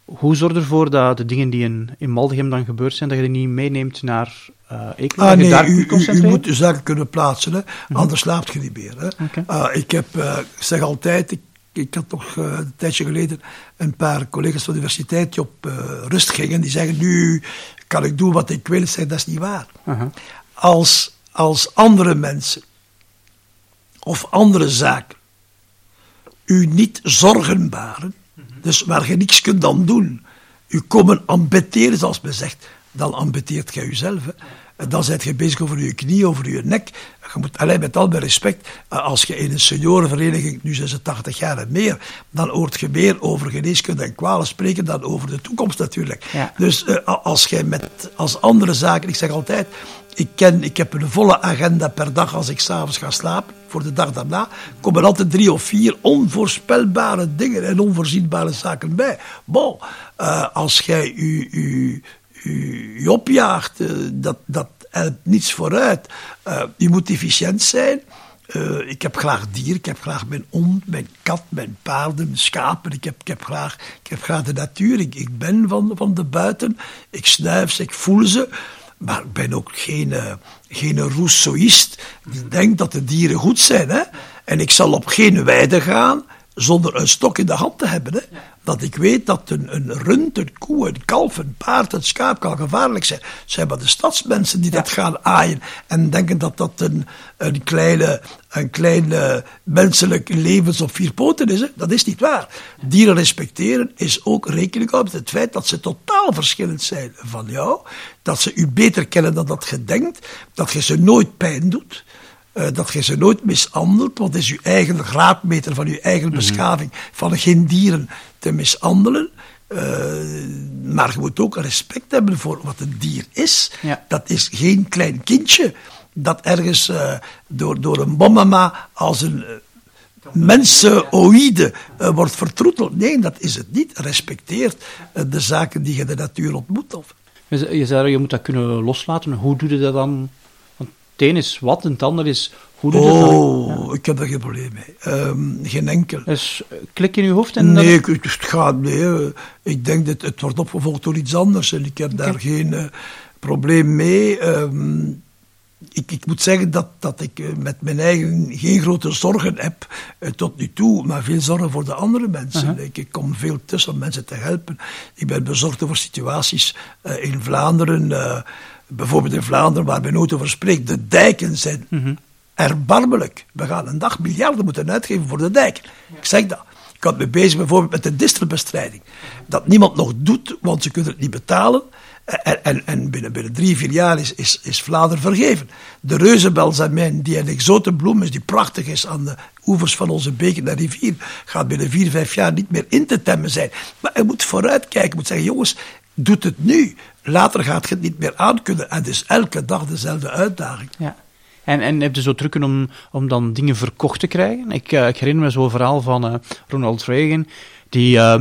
Hoe zorg je ervoor dat de dingen die in, in Maldegem dan gebeurd zijn, dat je die niet meeneemt naar uh, Ekelo? Ah, je nee, daar u, moet de zaken kunnen plaatsen, hè? anders slaapt je niet meer. Hè? Ah, ik, heb, uh, ik zeg altijd, ik, ik had nog uh, een tijdje geleden een paar collega's van de universiteit die op rust gingen. Die zeggen, nu kan ik doen wat ik wil. Ik zeg, dat is niet waar. Als, als andere mensen of andere zaken u niet zorgen baren, dus waar je niks kunt dan doen, u komen ambeteren, zoals men zegt, dan ambeteert jij uzelf. Hè. En dan zijt je bezig over je knie, over je nek. Je moet, alleen met al mijn respect, eh, als je in een seniorenvereniging, nu zijn ze 80 jaar en meer, dan hoort je meer over geneeskunde en kwalen spreken dan over de toekomst natuurlijk. Ja. Dus uh, als jij met, als andere zaken, ik zeg altijd, ik, ken, ik heb een volle agenda per dag als ik s'avonds ga slapen. Voor de dag daarna komen er altijd drie of vier onvoorspelbare dingen en onvoorzienbare zaken bij. Bon, uh, als jij u, u opjaagt, uh, dat, dat helpt niets vooruit. Uh, je moet efficiënt zijn. Uh, ik heb graag dieren, ik heb graag mijn hond, mijn kat, mijn paarden, mijn schapen. Ik heb, ik heb, graag, ik heb graag de natuur. Ik, ik ben van, van de buiten. Ik snuif ze, ik voel ze. Maar ik ben ook geen, geen rousseauist die denkt dat de dieren goed zijn. Hè? En ik zal op geen weide gaan zonder een stok in de hand te hebben. Hè? Dat ik weet dat een, een rund, een koe, een kalf, een paard, een schaap kan gevaarlijk zijn. Het zijn maar de stadsmensen die dat gaan aaien en denken dat dat een, een kleine, een klein menselijk levens op vier poten is. Hè? Dat is niet waar. Dieren respecteren is ook rekening houden met het feit dat ze totaal verschillend zijn van jou. Dat ze u beter kennen dan dat je denkt. Dat je ze nooit pijn doet. Uh, dat je ze nooit mishandelt, want het is je eigen graadmeter van je eigen mhm. beschaving, van geen dieren te mishandelen. Uh, maar je moet ook respect hebben voor wat een dier is. Ja. Dat is geen klein kindje dat ergens uh, door, door een bommama als een mensenoïde wordt vertroeteld. Nee, dat is het niet. Respecteert de zaken die je de natuur ontmoet. Of. Je zei, je moet dat kunnen loslaten. Hoe doe je dat dan een is wat en het ander is hoe oh? Ja. ik heb daar geen probleem mee. Um, geen enkel. Dus eh, klik in je hoofd en Nee, dat... het gaat, nee. Ik denk dat het wordt opgevolgd door iets anders en ik heb daar geen uh, probleem mee. Um, ik, ik, moet zeggen dat, dat ik eh, met mijn eigen geen grote zorgen heb tot nu toe, maar veel zorgen voor de andere mensen. Uh -huh. ik, ik, kom veel tussen om mensen te helpen. Ik ben bezorgd over situaties uh, in Vlaanderen bijvoorbeeld in Vlaanderen, waar men nooit over spreekt, de dijken zijn mm erbarmelijk. We gaan een dag miljarden moeten uitgeven voor de dijken. Ik zeg dat. Ik had me bezig bijvoorbeeld met de distelbestrijding. Dat niemand nog doet, want ze kunnen het niet betalen. En, en, en binnen, binnen, drie, vier jaar is, is, is Vlaanderen vergeven. De reuzenbelzamijn, die een exotenbloem is, die prachtig is aan de oevers van onze beek en rivier, gaat binnen vier, vijf jaar niet meer in te temmen zijn. Maar hij moet vooruitkijken, hij moet zeggen, jongens, doet het nu. Later gaat je het niet meer aankunnen. En het is elke dag dezelfde uitdaging. Ja. En, en heb je zo drukken om, om dan dingen verkocht te krijgen? Ik, uh, ik herinner me zo'n verhaal van uh, Ronald Reagan, die... Uh,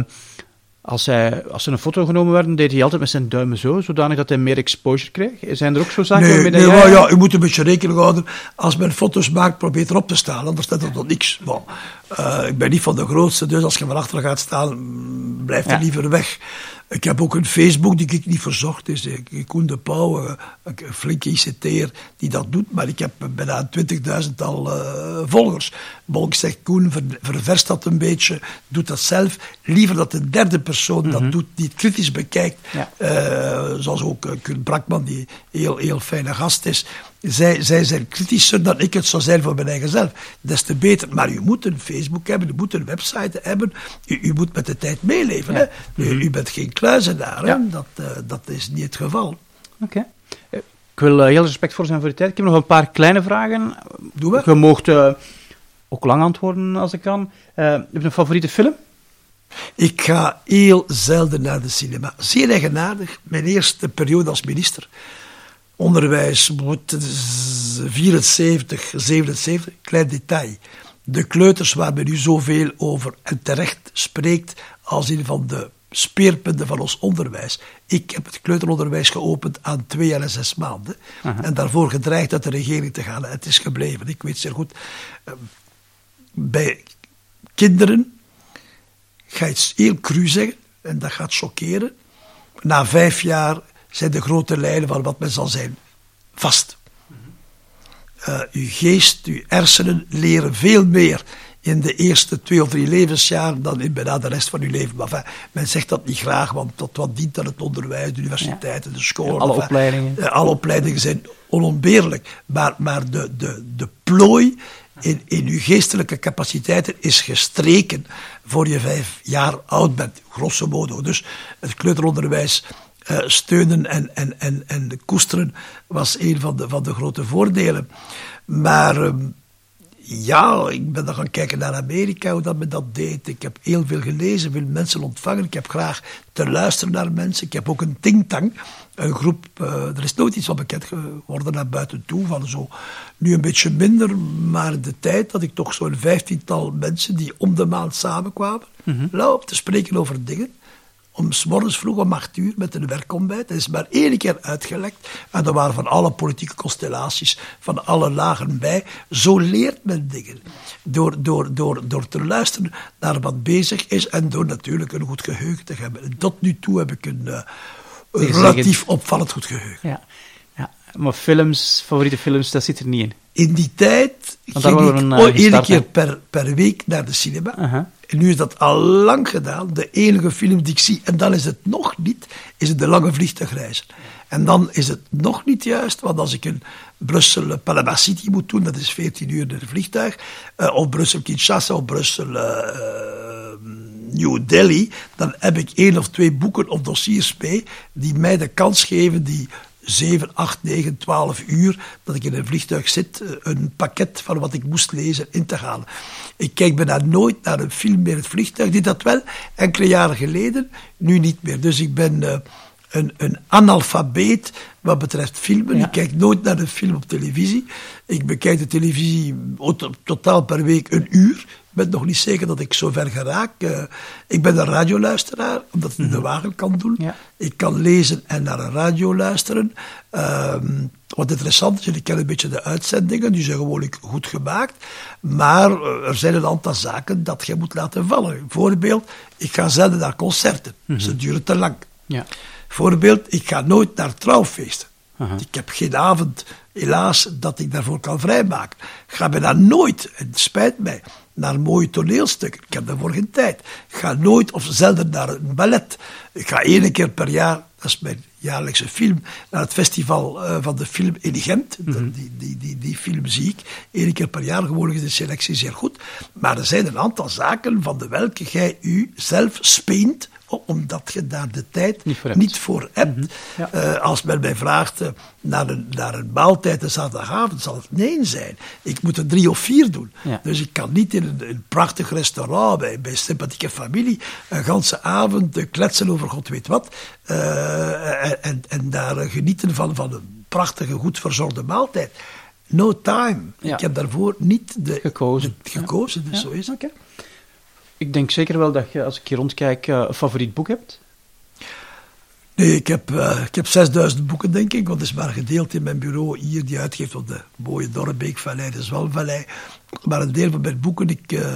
als, hij, als er een foto genomen werd, deed hij altijd met zijn duimen zo, zodanig dat hij meer exposure kreeg. Zijn er ook zo zaken nee, nee, maar ja, u moet een beetje rekening houden. Als men foto's maakt, probeer erop te staan, anders staat er tot niks. Bon, uh, ik ben niet van de grootste, dus als je van achter gaat staan, blijf er ja. liever weg. Ik heb ook een Facebook die ik niet verzocht. is Koen de Pauw, eh, een flinke ICT'er die dat doet. Maar ik heb bijna 20.000 al uh, volgers. Bolk zegt, Koen, ver, ververst dat een beetje. Doet dat zelf. Liever dat de derde persoon dat mhm. doet, die het kritisch bekijkt. Ja. Uh, zoals ook uh, Koen Brakman, die heel, heel fijne gast is. Zij, zij zijn kritischer dan ik het zou zijn voor mijn eigen zelf. Des te beter. Maar u moet een Facebook hebben, u moet een website hebben. U, u moet met de tijd meeleven. Ja. Hè? U, u, bent geen kluizenaar. Ja. Dat, uh, dat is niet het geval. Oké. Okay. Ik wil uh, heel respectvol zijn voor de tijd. Ik heb nog een paar kleine vragen. Doe we. Je uh, ook lang antwoorden als ik kan. heb je een favoriete film? Ik ga heel zelden naar de cinema. Zeer eigenaardig. Mijn eerste periode als minister onderwijs, 74, 77, klein detail. De kleuters waar men nu zoveel over en terecht spreekt als een van de speerpunten van ons onderwijs. Ik heb het kleuteronderwijs geopend aan twee jaar en zes maanden. En daarvoor gedreigd uit de regering te gaan. Het is gebleven. Ik weet zeer goed. Ehm, bij kinderen ga je iets heel cru zeggen. En dat gaat choqueren. Na vijf jaar zijn de grote lijnen van wat men zal zijn vast. Uh, uw geest, uw hersenen leren veel meer in de eerste twee of drie levensjaren dan in bijna de rest van uw leven. Maar enfin, men zegt dat niet graag, want tot wat dient dan het onderwijs, de universiteiten, de scholen. alle enfin, opleidingen. Uh, alle opleidingen zijn onontbeerlijk. Maar, maar de, de, de plooi in, in uw geestelijke capaciteiten is gestreken voor je vijf jaar oud bent, grosso modo. Dus het kleuteronderwijs steunen en, en, en, en koesteren was een van de, van de grote voordelen. Maar uh, ja, ik ben dan gaan kijken naar Amerika, hoe dat men dat deed. Ik heb heel veel gelezen, veel mensen ontvangen. Ik heb graag te luisteren naar mensen. Ik heb ook een thinktank, een groep. Uh, er is nooit iets van bekend geworden naar buiten toe. Van zo, nu een beetje minder, maar de tijd dat ik toch zo'n vijftiental mensen die om de maand samenkwamen, mm -hmm. te spreken over dingen om s morgens vroeg om acht uur met een werkontbijt. Dat is maar één keer uitgelekt. En dat waren van alle politieke constellaties, van alle lagen bij. Zo leert men dingen. Door, door, door, door te luisteren naar wat bezig is en door natuurlijk een goed geheugen te hebben. En tot nu toe heb ik een, uh, een relatief opvallend goed geheugen. Ja. ja. Maar films, favoriete films, dat zit er niet in. In die tijd ging ik een, uh, één keer per, per week naar de cinema. Uh -huh. En nu is dat al lang gedaan. De enige film die ik zie, en dan is het nog niet, is De Lange Vliegtuigreizen. En dan is het nog niet juist, want als ik in Brussel Panama City moet doen, dat is 14 uur in vliegtuig, uh, of Brussel Kinshasa of Brussel uh, New Delhi, dan heb ik één of twee boeken of dossiers mee die mij de kans geven die 7, 8, 9, 12 uur dat ik in een vliegtuig zit, een pakket van wat ik moest lezen in te halen. Ik kijk bijna nooit naar een film meer in het vliegtuig. Deed dat wel enkele jaren geleden, nu niet meer. Dus ik ben uh, een, een analfabeet wat betreft filmen. Ik kijk nooit naar een film op televisie. Ik bekijk de televisie totaal per week een uur. Ik ben nog niet zeker dat ik zo ver geraak. Uh, ik ben een radioluisteraar, omdat ik mm -hmm. de wagen kan doen. Ja. Ik kan lezen en naar een radio luisteren. Uh, wat interessant is, ik ken een beetje de uitzendingen, die zijn gewoonlijk goed gemaakt. Maar uh, er zijn een aantal zaken dat je moet laten vallen. Voorbeeld, ik ga zelden naar concerten. Mm -hmm. Ze duren te lang. Ja. Voorbeeld, ik ga nooit naar trouwfeesten. Ik heb geen avond, helaas, dat ik daarvoor kan vrijmaken. Ik ga bijna nooit, het spijt mij, naar mooie toneelstukken. Ik heb daarvoor geen tijd. Ik ga nooit of zelden naar een ballet. Ik ga één keer per jaar, dat is mijn jaarlijkse film, naar het festival uh, van de film in Gent. Mm-hmm. Die, die, die, die film zie ik één keer per jaar. Gewoonlijk is de selectie zeer goed. Maar er zijn een aantal zaken van de welke jij u zelf speent omdat je daar de tijd niet voor hebt. Niet voor hebt. Ja. uh, als men mij vraagt uh, naar, een, naar een maaltijd de zaterdagavond, zal het nee zijn. Ik moet er drie of vier doen. Ja. Dus ik kan niet in een, een prachtig restaurant bij, bij sympathieke familie een ganse avond uh, kletsen over god weet wat. En, en, en, daar genieten van, van een prachtige, goed verzorgde maaltijd. No time. Ja. Ik heb daarvoor niet de, gekozen. De, gekozen, dus zo is het. Okay. Ik denk zeker wel dat je, als ik hier rondkijk, uh, een favoriet boek hebt. Nee, ik heb, uh, ik heb 6000 boeken, denk ik. Want het is maar gedeeld in mijn bureau hier, die uitgeeft op de mooie Dorrebeekvallei, de Zwalvallei. Maar een deel van mijn boeken, ik, uh,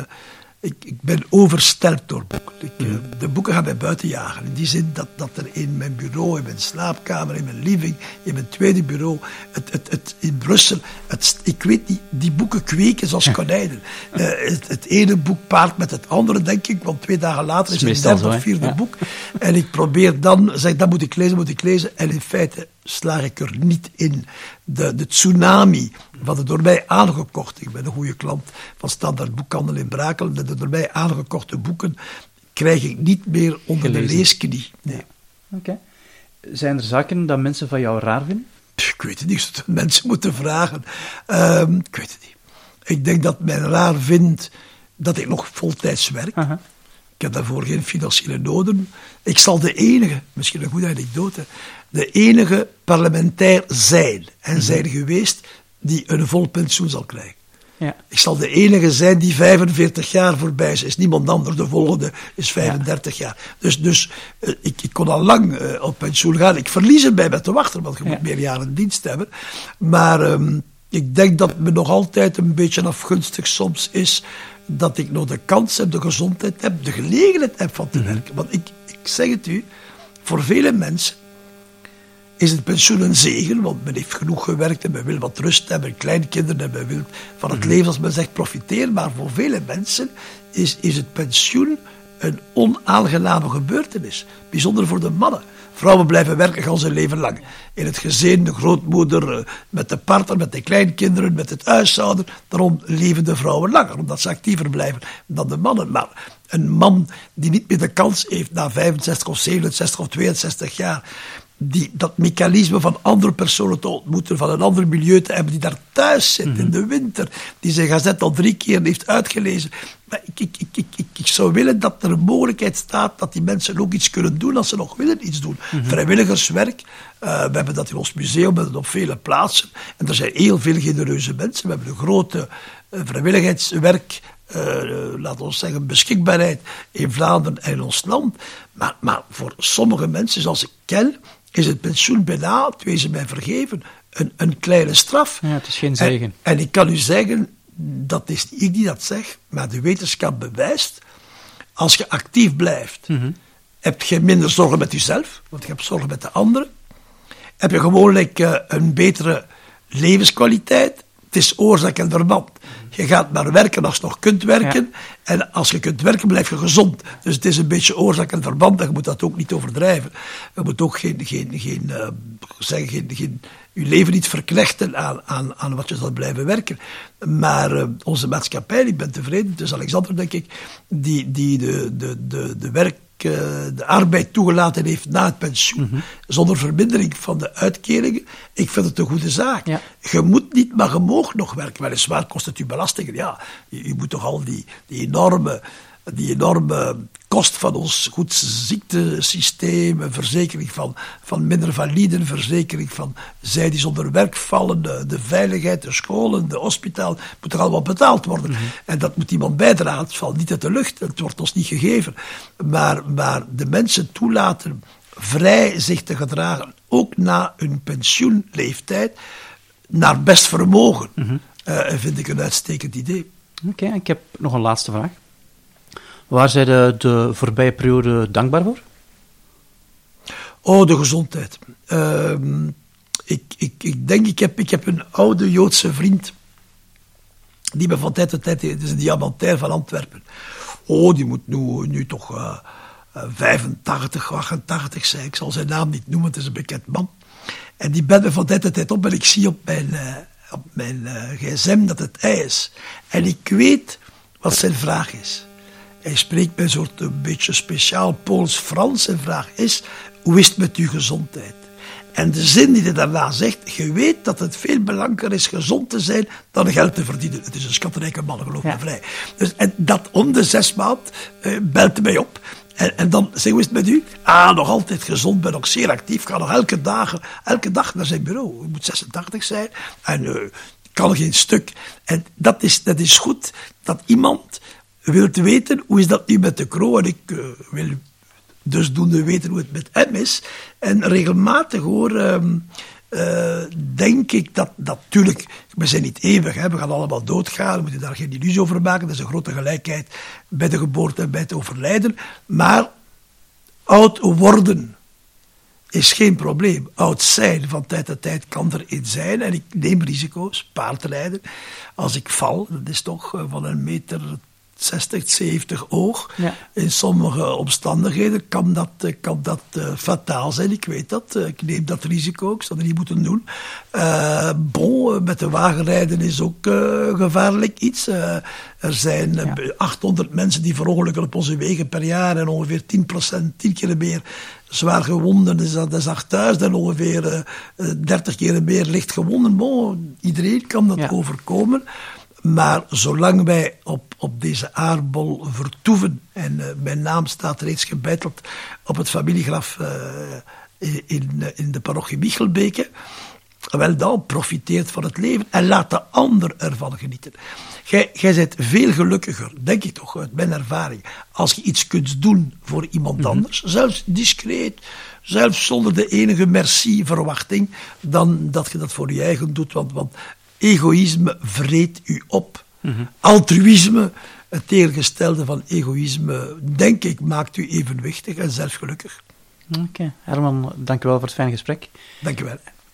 ik, ik ben overstelpt door boeken. Ik, mm. de boeken gaan mij buiten jagen. In die zin dat, dat er in mijn bureau, in mijn slaapkamer, in mijn living, in mijn tweede bureau, het, het, het, in Brussel, het, ik weet niet, die boeken kweken zoals konijnen. Uh, het, het, ene boek paart met het andere, denk ik, want twee dagen later is, het derde of vierde ja. boek. En ik probeer dan, zeg, dat moet ik lezen, moet ik lezen. En in feite slaag ik er niet in. De, de tsunami van de door mij aangekochte, ik ben een goede klant van Standaard Boekhandel in Brakel, de door mij aangekochte boeken krijg ik niet meer onder Gelezen. de leesknie. Nee. Oké. Okay. Zijn er zaken dat mensen van jou raar vinden? Ik weet het niet, zou mensen moeten vragen. Um, ik weet het niet. Ik denk dat men raar vindt dat ik nog voltijds werk. Ik heb daarvoor geen financiële noden. Ik zal de enige, misschien een goede anekdote, de enige parlementair zijn en Mhm. zijn geweest die een vol pensioen zal krijgen. Ja. Ik zal de enige zijn die 45 jaar voorbij is. is niemand anders. De volgende is 35 ja. jaar. Dus, dus uh, ik, ik, kon al lang uh, op pensioen gaan. Ik verlies erbij met te wachten, want je ja. moet meer jaren dienst hebben. Maar um, ik denk dat me nog altijd een beetje afgunstig soms is dat ik nog de kans heb, de gezondheid heb, de gelegenheid heb van te Mhm. werken. Want ik, ik zeg het u, voor vele mensen is het pensioen een zegen, want men heeft genoeg gewerkt en men wil wat rust hebben, kleinkinderen en men wil van het leven, als men zegt, profiteren. Maar voor vele mensen is, is het pensioen een onaangename gebeurtenis. Bijzonder voor de mannen. Vrouwen blijven werken al zijn leven lang. In het gezin, de grootmoeder, met de partner, met de kleinkinderen, met het huishouden. Daarom leven de vrouwen langer, omdat ze actiever blijven dan de mannen. Maar een man die niet meer de kans heeft na 65 of 67 of 62 jaar die, dat mechanisme van andere personen te ontmoeten, van een ander milieu te hebben, die daar thuis zit in de winter, die zijn gazet al drie keer heeft uitgelezen. Maar ik, ik, ik, ik, ik, zou willen dat er een mogelijkheid staat dat die mensen ook iets kunnen doen als ze nog willen iets doen. Mm-hmm. Vrijwilligerswerk, uh, we hebben dat in ons museum, we hebben het op vele plaatsen. En er zijn heel veel genereuze mensen. We hebben een grote uh, vrijwilligheidswerk uh, laten we zeggen, beschikbaarheid in Vlaanderen en in ons land. Maar, maar voor sommige mensen, zoals ik ken, is het pensioen bijna, het wezen mij vergeven, een, een kleine straf. Ja, het is geen zegen. En, en ik kan u zeggen, dat is ik die dat zeg, maar de wetenschap bewijst, als je actief blijft, mm-hmm. heb je minder zorgen met jezelf, want je hebt zorgen met de anderen. Heb je gewoonlijk uh, een betere levenskwaliteit. Het is oorzaak en verband. Je gaat maar werken als je nog kunt werken. En als je kunt werken, blijf je gezond. Dus het is een beetje oorzaak en verband. En je moet dat ook niet overdrijven. Je moet ook geen, geen, geen, uh, zeggen, geen, geen, je leven niet verknechten aan, aan, aan wat je zal blijven werken. Maar uh, onze maatschappij, ik ben tevreden, dus Alexander denk ik, die, die de, de, de, de werk de arbeid toegelaten heeft na het pensioen, mhm. zonder vermindering van de uitkeringen, ik vind het een goede zaak. Je moet niet, maar je mag nog werken. Weliswaar kost het u belastingen. Ja, je, je moet toch al die, die enorme die enorme kost van ons goed ziektesysteem, verzekering van, van minder validen, verzekering van zij die zonder werk vallen, de, de veiligheid, de scholen, de hospitaal, moet er allemaal betaald worden. Mhm. En dat moet iemand bijdragen, het valt niet uit de lucht, het wordt ons niet gegeven. Maar, maar de mensen toelaten vrij zich te gedragen, ook na hun pensioenleeftijd, naar best vermogen, mm vind ik een uitstekend idee. Oké, ik heb nog een laatste vraag. Waar zijn de, de voorbije periode dankbaar voor? Oh, de gezondheid. Uh, ik, ik, ik denk, ik heb, ik heb een oude Joodse vriend. Die me van tijd tot tijd, het is een diamantair van Antwerpen. Oh, die moet nu, nu toch uh, 85, 88 zijn. Ik zal zijn naam niet noemen, het is een bekend man. En die belt me van tijd tot tijd op en ik zie op mijn, uh, op mijn uh, gsm dat het hij is. En ik weet wat zijn vraag is. Hij spreekt bij een soort een beetje speciaal Pools-Frans. En vraag is, hoe is het met uw gezondheid? En de zin die hij daarna zegt, je weet dat het veel belangrijker is gezond te zijn dan geld te verdienen. Het is een schatrijke man, geloof me vrij. Dus, en dat om de zes maand uh, belt hij mij op. En, en, dan zeg hoe is het met u? Ah, nog altijd gezond, ben nog zeer actief, ga nog elke dag, elke dag naar zijn bureau. U moet 86 zijn en uh, kan geen stuk. En dat is, dat is goed dat iemand wilt weten hoe is dat nu met de kroon. Ik uh, wil dus doen weten hoe het met hem is. En regelmatig hoor, uh, uh, denk ik dat natuurlijk, we zijn niet eeuwig, hè, we gaan allemaal doodgaan, we moeten daar geen illusie over maken. Dat is een grote gelijkheid bij de geboorte en bij het overlijden. Maar oud worden is geen probleem. Oud zijn van tijd tot tijd kan er in zijn. En ik neem risico's, paardrijden. Als ik val, dat is toch van een meter 60, 70 oog. In sommige omstandigheden kan dat, eh, kan dat uh, fataal zijn, ik weet dat. Uh, ik neem dat risico, ik zou dat niet moeten doen. Uh, bon, met de wagenrijden is ook gevaarlijk iets. er zijn 800 mensen die verongelukken op onze wegen per jaar en ongeveer 10%, 10 keer meer zwaar gewonden is dat, is 8000 en ongeveer 30 keer meer licht gewonden. Bon, iedereen kan dat overkomen. Maar zolang wij op, op deze aardbol vertoeven, en uh, mijn naam staat reeds gebeiteld op het familiegraf uh, in, in de parochie Michelbeke, wel dan profiteert van het leven en laat de ander ervan genieten. Jij, jij bent veel gelukkiger, denk ik toch, uit mijn ervaring, als je iets kunt doen voor iemand mhm. anders, zelfs discreet, zelfs zonder de enige merci-verwachting, dan dat je dat voor je eigen doet. Want, want egoïsme vreet u op. Altruïsme, het tegengestelde van egoïsme, denk ik, maakt u evenwichtig en zelfgelukkig. Oké, Herman, dank u wel voor het fijne gesprek. Dank u wel.